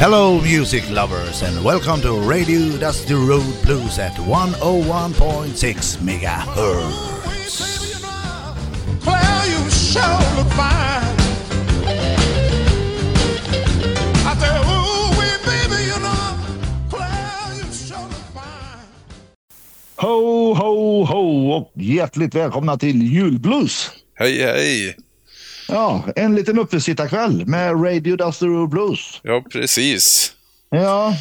Hello, music lovers, and welcome to Radio Dusty Road Blues at 101.6 megahertz. Claire, you sure look fine. I said, ooh, wee, baby, you know, Claire, you sure look fine. Ho, ho, ho och hjärtligt välkomna till julblues. Hej, hej! Ja, en liten uppesittarkväll med Radio Dusty Blues. Ja, precis. Ja,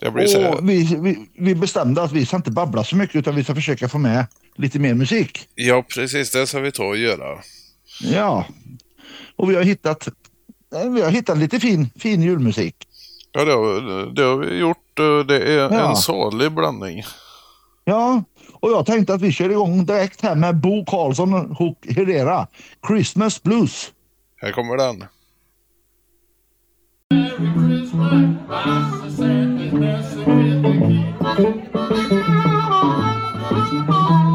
och vi, vi, vi bestämde att vi ska inte babbla så mycket utan vi ska försöka få med lite mer musik. Ja, precis. Det ska vi ta och göra. Ja, och vi har hittat, eh, vi har hittat lite fin, fin julmusik. Ja, det har, det har vi gjort. Det är Ja. en salig blandning. Ja, och jag tänkte att vi kör igång direkt här med Bo Karlsson och Herrera. Christmas Blues. Här kommer den. Well,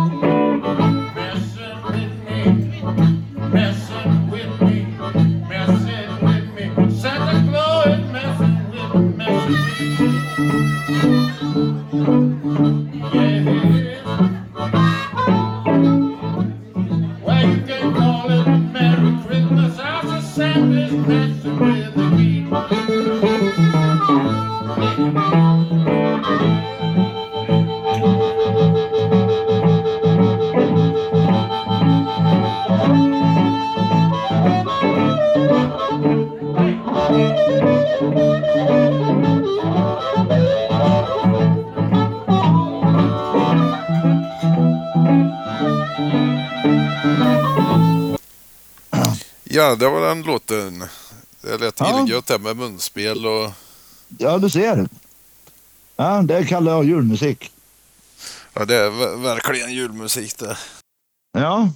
happy, that's. Ja, det var den låten. Det lät Ja. illgött där med munspel och... Ja, du ser. Ja, det kallar jag julmusik. Ja, det är ver- verkligen julmusik det. Ja.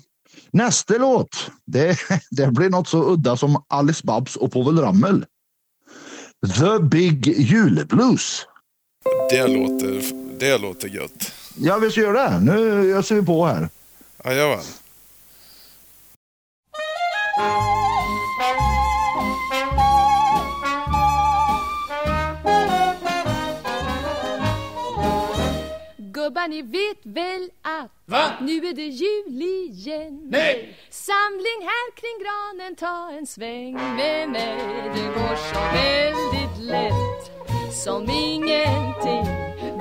Nästa låt, det, det blir något så udda som Alice Babs och Povel Ramel. The Big Juleblues. Det låter, det låter gött. Ja, vi ska göra det. Nu öser vi på här. Jajamän. Gubbar ni vet väl att Va? nu är det jul igen Nej! Samling här kring granen, ta en sväng med mig Det går så väldigt lätt som ingenting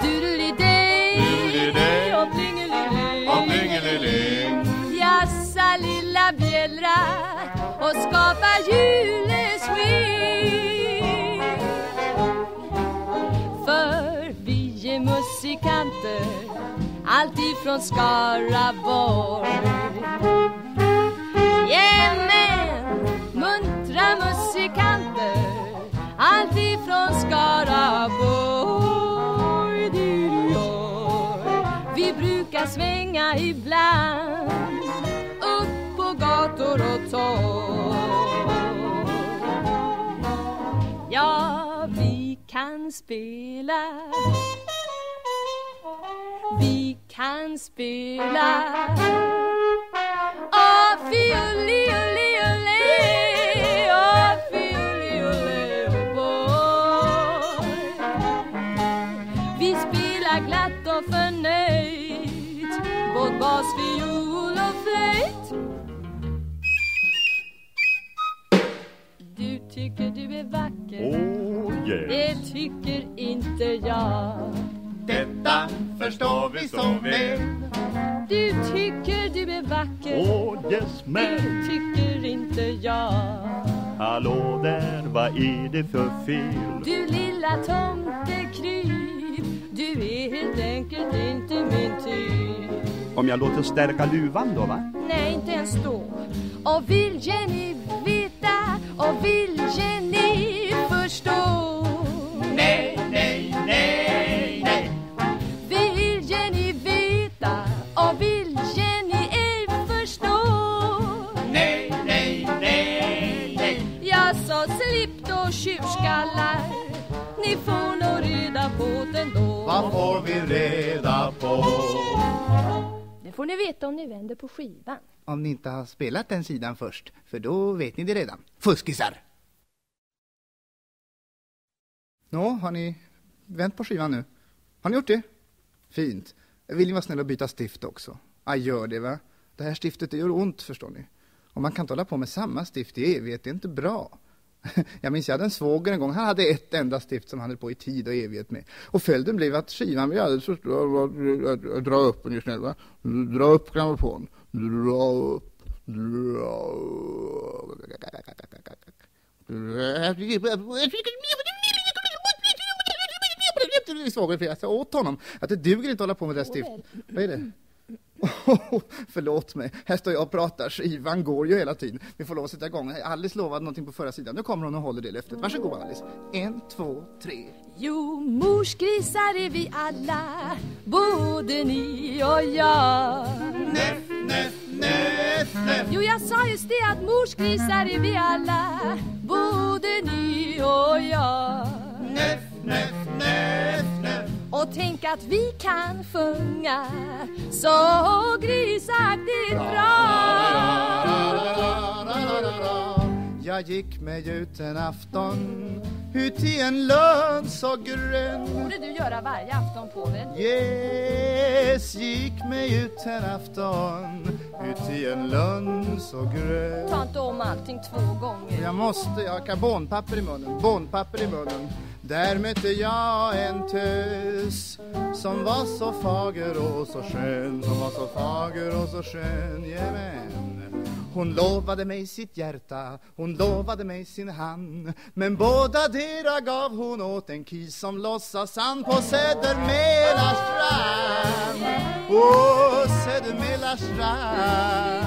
Doodly-day. och plingelilej Jassa lilla bjällra och skapa juleswing är musikanter alltid från Skaraborg Jajamän, muntra musikanter alltid från Skaraborg Vi brukar svänga ibland upp på gator och torg. Ja, vi kan spela. Vi kan spela. Åh, fioli, oli, ole Åh, fioli, ole, oh boy. Vi spelar glatt och förnöjt. Både bas, fiol och flöjt. Du tycker du är vacker. Oh yeah. Det tycker inte jag. Detta förstår vi så väl. Du tycker du är vacker Oh yes Det man. tycker inte jag Hallå där, vad är det för fel? Du lilla tomtekryp Du är helt enkelt inte min typ Om jag låter stärka luvan då va? Nej, inte ens då Och vill Jenny veta Och vill Jenny Vad får vi reda på? Det får ni veta om ni vänder på skivan Om ni inte har spelat den sidan först, för då vet ni det redan. Fuskisar! Nå, har ni vänt på skivan nu? Har ni gjort det? Fint. Vill ni vara snälla och byta stift också? Ja, gör det va. Det här stiftet det gör ont förstår ni. Och man kan inte hålla på med samma stift i evighet, det är inte bra. Jag minns jag hade en svåger en gång, han hade ett enda stift som han höll på i tid och evighet med. Och följden blev att skivan blev alldeles för stor. Dra upp den snäll va. Dra upp grammofon. Dra upp. Dra upp. Svågern för jag sa åt honom att det duger inte att hålla på med det där stiftet. Vad är det? förlåt mig, här står jag och pratar, skivan går ju hela tiden. Vi får lov att sätta igång. Alice lovade någonting på förra sidan. Nu kommer hon och håller det löftet. Varsågod Alice. En, två, tre. Jo, morsgrisar är vi alla, både ni och jag. Näff, näff, näff, näff. Jo, jag sa just det att morsgrisar är vi alla, både ni och jag. Näff, näff, näff. Och tänk att vi kan sjunga så grisaktigt bra. Jag gick mig ut en afton ut i en lön så grön borde du göra varje afton påven. Yes, gick mig ut en afton ut i en lön så grön Ta inte om allting två gånger. Jag måste, jag har karbonpapper i munnen, bonpapper i munnen där mötte jag en tös Som var så fager och så skön Som var så fager och så skön, jajamän hon lovade mig sitt hjärta, hon lovade mig sin hand Men båda dera gav hon åt en kis som låtsas han på Södermäla strand Åh, Södermäla strand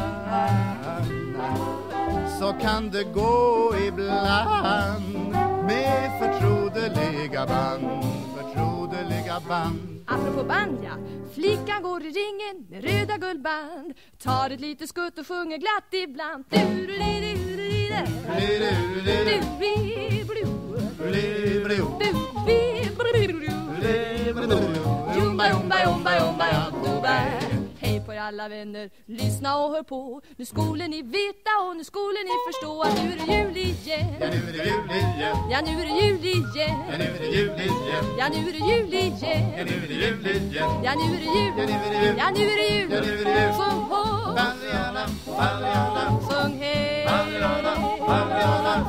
Så kan det gå ibland med förtrodeliga band Förtrodeliga band. Apropå band ja, flickan går i ringen med röda guldband. Tar ett litet skutt och sjunger glatt ibland. Jumba, Er vänner, lyssna och hör på Nu skulle ni veta och nu skulle ni förstå att nu är det jul igen Ja, nu är det jul igen Ja, nu är det jul igen Ja, nu är det jul igen Ja, nu är det jul igen Ja, nu är det jul igen Ja, nu är det jul Ja, nu är det jul Ja, nu är det jul Ja, nu är det jul Sjung hå Sjung hej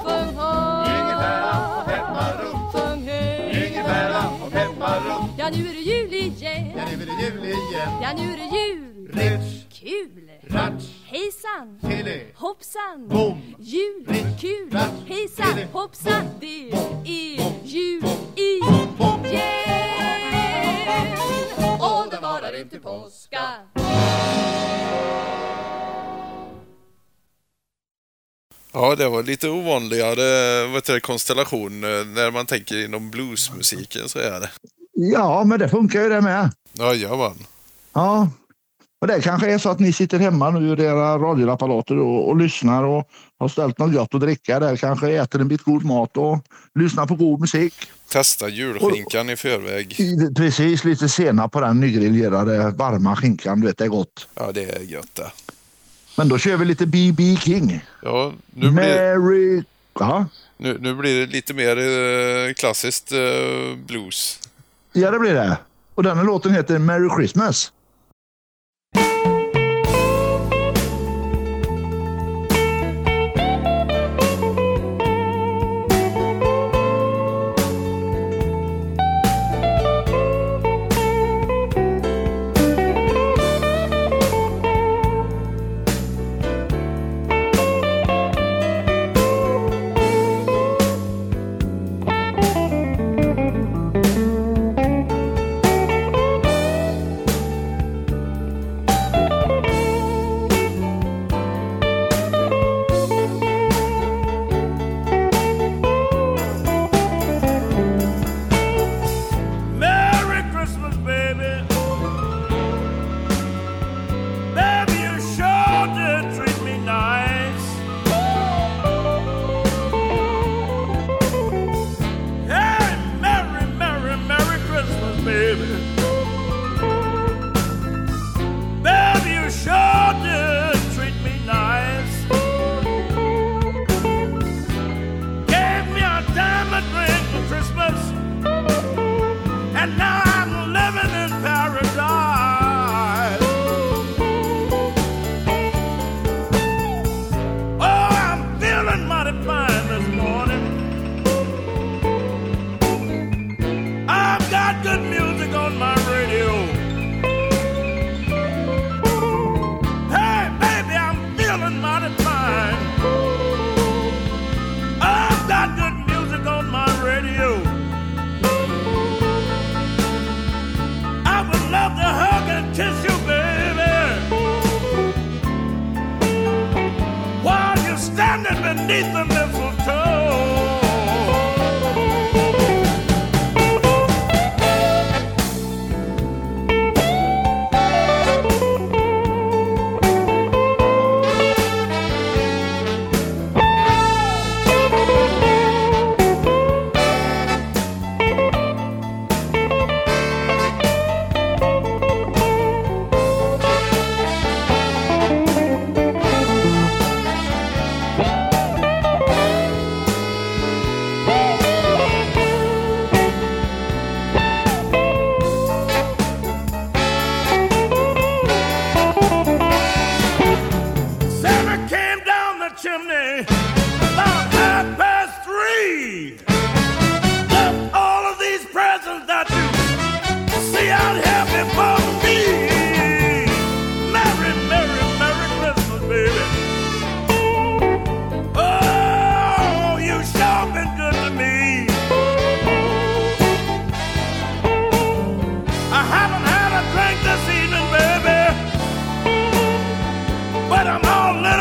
Sjung hå Ingebära och pepparrot Sjung hej Ingebära och pepparrot Ja, nu är det jul igen Ja, nu är det jul igen Ja, nu är det jul Ritch, Kul ratch, Hejsan tele Hoppsan Bom. Jul Ritch, Kul ratch, Hejsan tele, Hoppsan bom. Det Bom. är jul bom. igen Och det varar inte påska Ja, det var lite ovanligare vad heter det, konstellation eh, när man tänker inom bluesmusiken så är det. Ja, men det funkar ju det med. Jajamän. Ja. Och det kanske är så att ni sitter hemma nu i era radioapparater och, och lyssnar och har ställt något gott att dricka där. Kanske äter en bit god mat och lyssnar på god musik. Testa julskinkan i förväg. Precis, lite senap på den nygriljerade varma skinkan. Du vet, det är gott. Ja, det är gött det. Men då kör vi lite B.B. King. Ja, nu blir, Merry... Ja. nu, nu blir det lite mer eh, klassiskt eh, blues. ja, det blir det. Och den här låten heter Merry Christmas.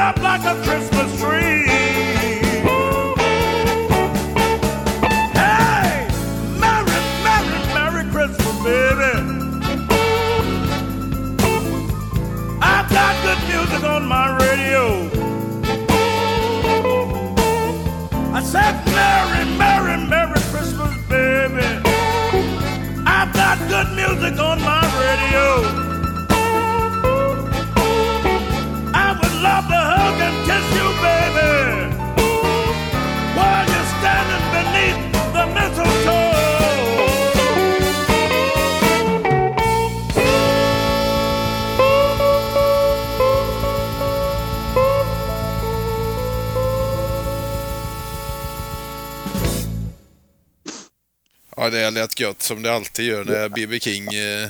up like a Christmas. Det lät gött som det alltid gör när B.B. King... Eh,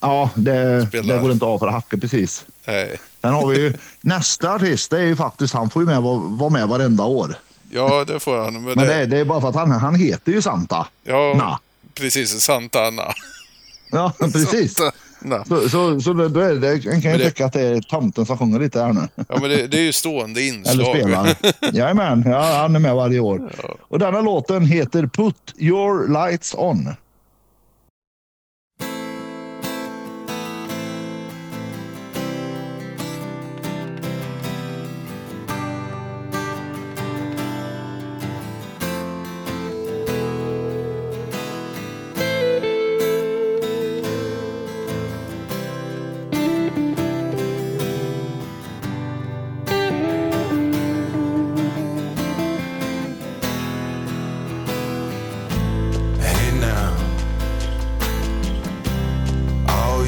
Ja, det, Spelar. det går inte av för hacke precis. nej. Sen har vi ju nästa artist. Det är ju faktiskt, han får ju med, vara med varenda år. Ja, det får han. Men, Men det, det, är- det är bara för att han, han heter ju Santa. ja, Na. precis. Santa Anna. Ja, precis. Santa. Så, så, så då är det, en kan ju det- tycka att det är tomten som sjunger lite här nu. Ja, men det, det är ju stående Eller inslag. spelar. Jajamän, ja, han är med varje år. Och denna låten heter Put your lights on.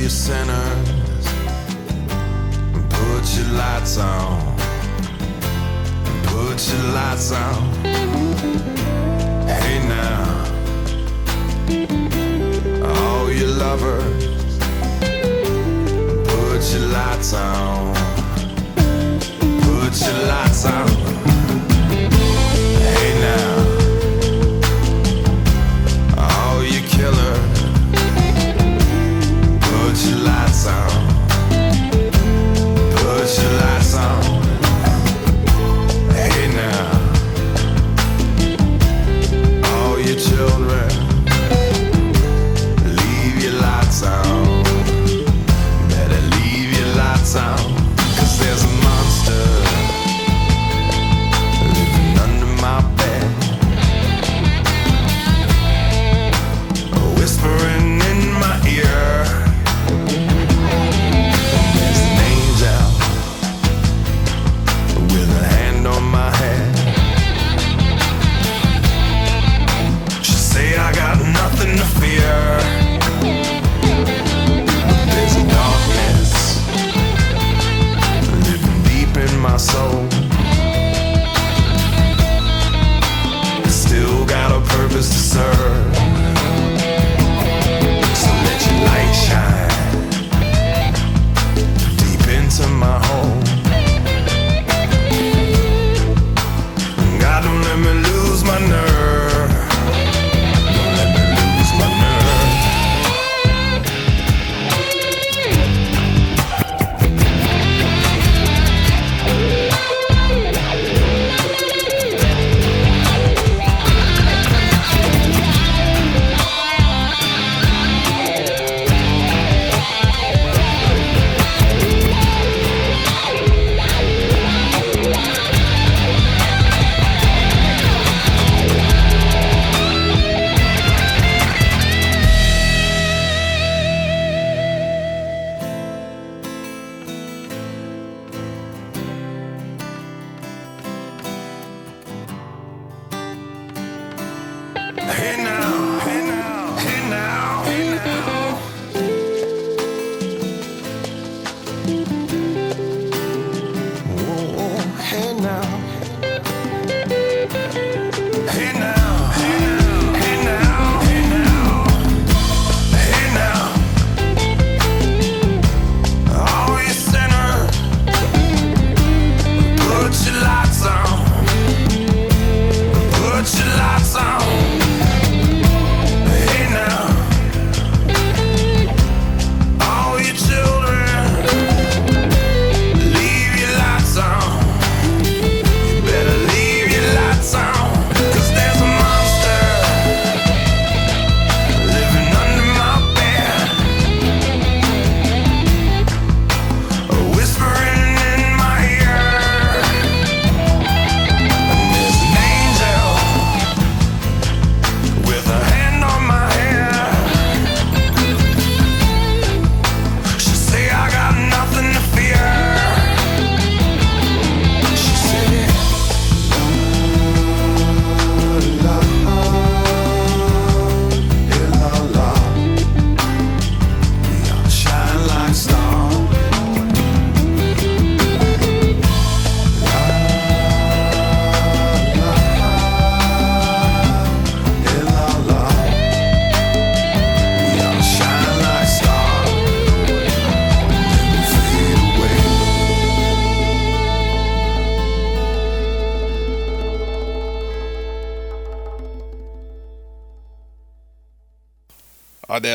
You sinners, put your lights on. Put your lights on. Hey now, all you lovers, put your lights on. Put your lights on.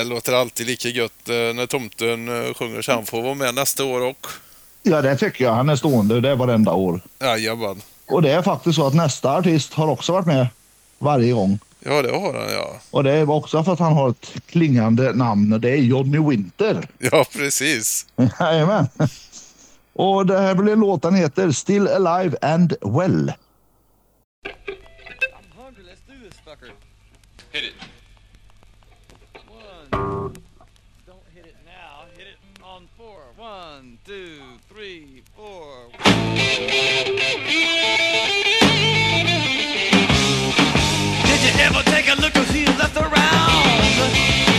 Det låter alltid lika gött eh, när tomten eh, sjunger så han får vara med nästa år och. Ja, det tycker jag. Han är stående. Det är varenda år. Jajamän. Och det är faktiskt så att nästa artist har också varit med varje gång. Ja, det har han ja. Och det är också för att han har ett klingande namn och det är Johnny Winter. Ja, precis. Jajamän. Och det här blir låten heter Still Alive and Well. Hit it. One. Don't hit it now. Hit it on four. One, two, three, four. Did you ever take a look at who left around?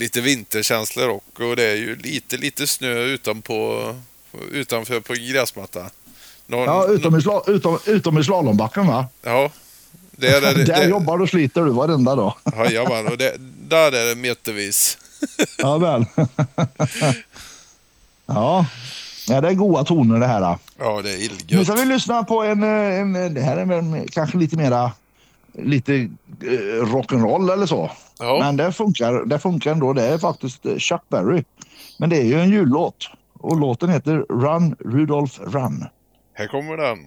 Lite vinterkänslor och, och det är ju lite, lite snö utanpå, utanför på gräsmattan. Någon, Ja, utom i, sla, utom, utom i slalombacken va? Ja, det är det. Där det jobbar och sliter du varenda dag. Jajamän, och det, där är det metervis. Ja, väl. ja. ja, det är goda toner det här. Ja, det är Nu illgött. ska vi lyssna på en, eh, en det här är väl kanske lite mera lite eh, rock'n'roll eller så. Ja. Men det funkar, det funkar ändå. Det är faktiskt eh, Chuck Berry. Men det är ju en jullåt och låten heter Run Rudolph Run. Här kommer den.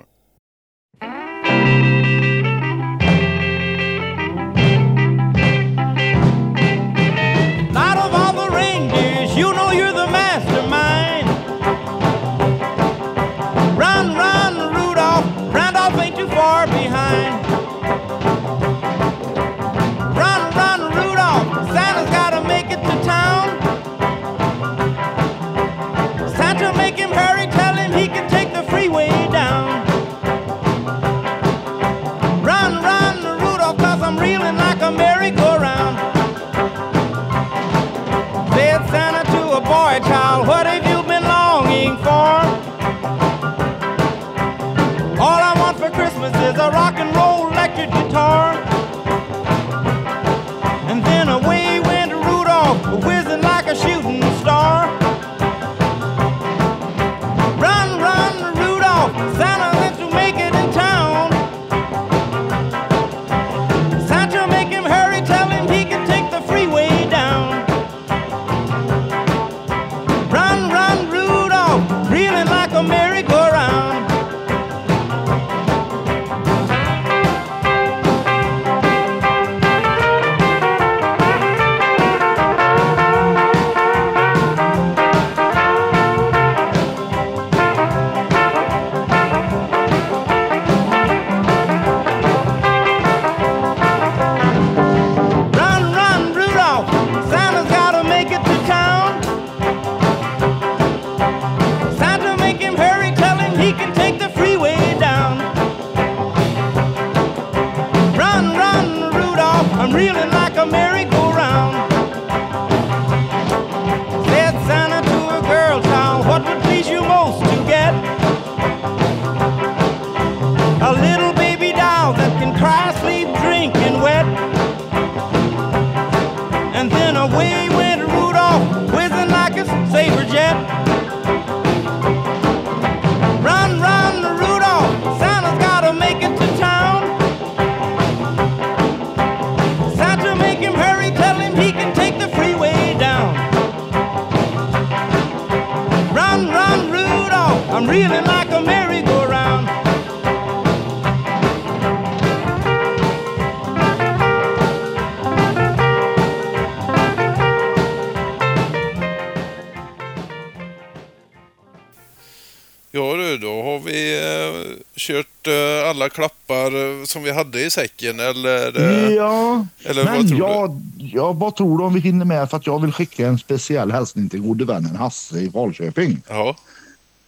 Alla klappar eh, som vi hade i säcken eller? eh, Ja, Eller men vad tror jag, jag, vad tror du om vi hinner med? För att jag vill skicka en speciell hälsning till gode vännen Hasse i Falköping. Ja.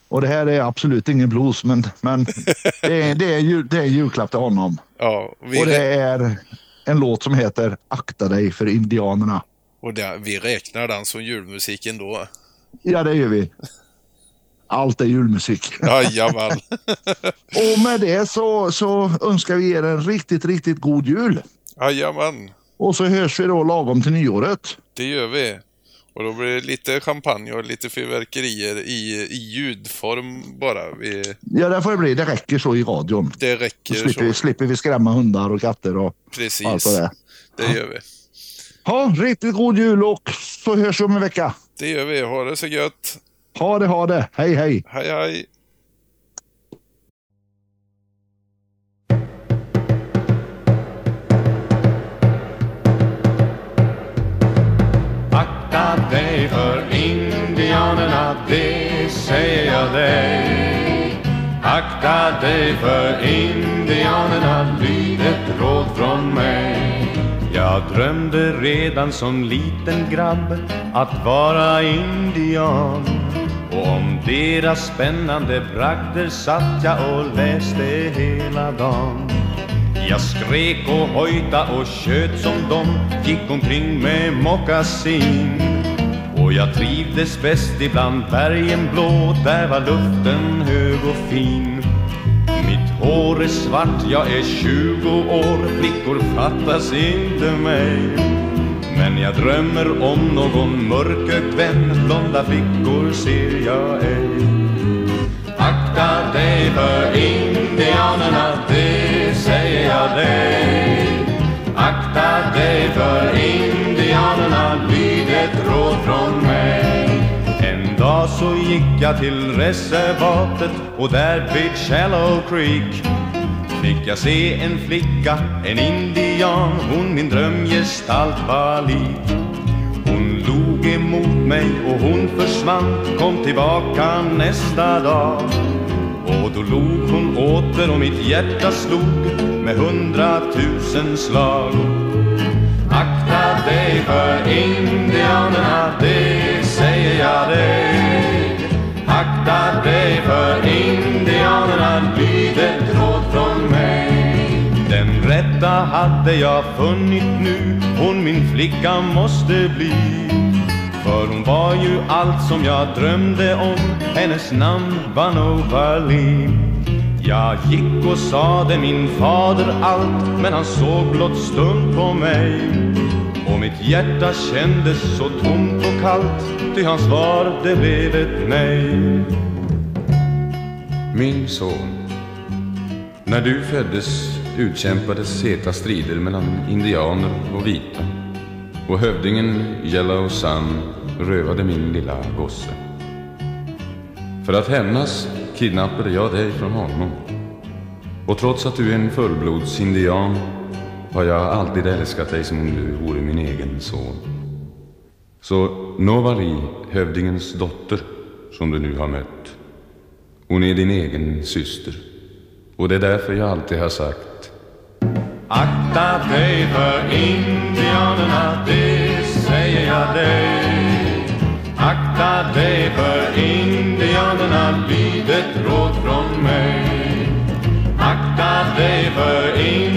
Och det här är absolut ingen blues, men, men det, är, det, är, det är en julklapp till honom. Ja, vi, Och det är en låt som heter Akta dig för indianerna. och det, vi räknar den som julmusik ändå. Ja, det gör vi. Allt är julmusik. Jajamän. Och med det så, så önskar vi er en riktigt, riktigt god jul. Jajamän, Och så hörs vi då lagom till nyåret. det gör vi. Och då blir det lite champagne och lite fyrverkerier i, i ljudform bara. Vi, Ja, det får det bli. Det räcker så i radion. det Då räcker slipper, vi, så. slipper vi skrämma hundar och katter och Precis. allt det. Det gör vi. Ha, riktigt god jul och så hörs vi om en vecka. Det gör vi. Ha det så gött. Ha det, ha det. Hej, hej. Hej, hej. Akta dig för indianerna, det säger jag dig. Akta dig för indianerna, lyd ett råd från mig. Jag drömde redan som liten grabb att vara indian. Och om deras spännande bragder satt jag och läste hela dagen. Jag skrek och hojta och tjöt som de gick omkring med mockasin. Och jag trivdes bäst ibland bergen blå, där var luften hög och fin. Mitt hår är svart, jag är 20 år, flickor fattas inte mig. Men jag drömmer om någon mörkögd vän, blonda flickor ser jag ej. Akta dig för indianerna, det säger jag dig. Akta dig för indianerna, lyd ett råd från mig. En dag så gick jag till reservatet och där vid Shallow Creek fick jag se en flicka, en indian, hon min drömgestalt var lik. Hon log emot mig och hon försvann, kom tillbaka nästa dag. Och då log hon åter och mitt hjärta slog med hundratusen slag. Akta dig för indianerna, det säger jag dig. Akta dig för indianerna, hade jag funnit nu, hon min flicka måste bli. För hon var ju allt som jag drömde om Hennes namn var Nova Lee Jag Jag gick och sade min fader allt Men han såg blott stund på mig. Och mitt hjärta kändes så tomt och kallt Ty hans svar det blev ett nej. Min son När du föddes utkämpades heta strider mellan indianer och vita och hövdingen Yellow Sun rövade min lilla gosse. För att hämnas kidnappade jag dig från honom. Och trots att du är en fullblodsindian har jag alltid älskat dig som om du vore min egen son. Så Novali, hövdingens dotter, som du nu har mött, hon är din egen syster. Och det är därför jag alltid har sagt Akta dig för indianerna, det säger jag dig. Akta dig för indianerna, lyd ett råd från mig. Akta dig för indianerna,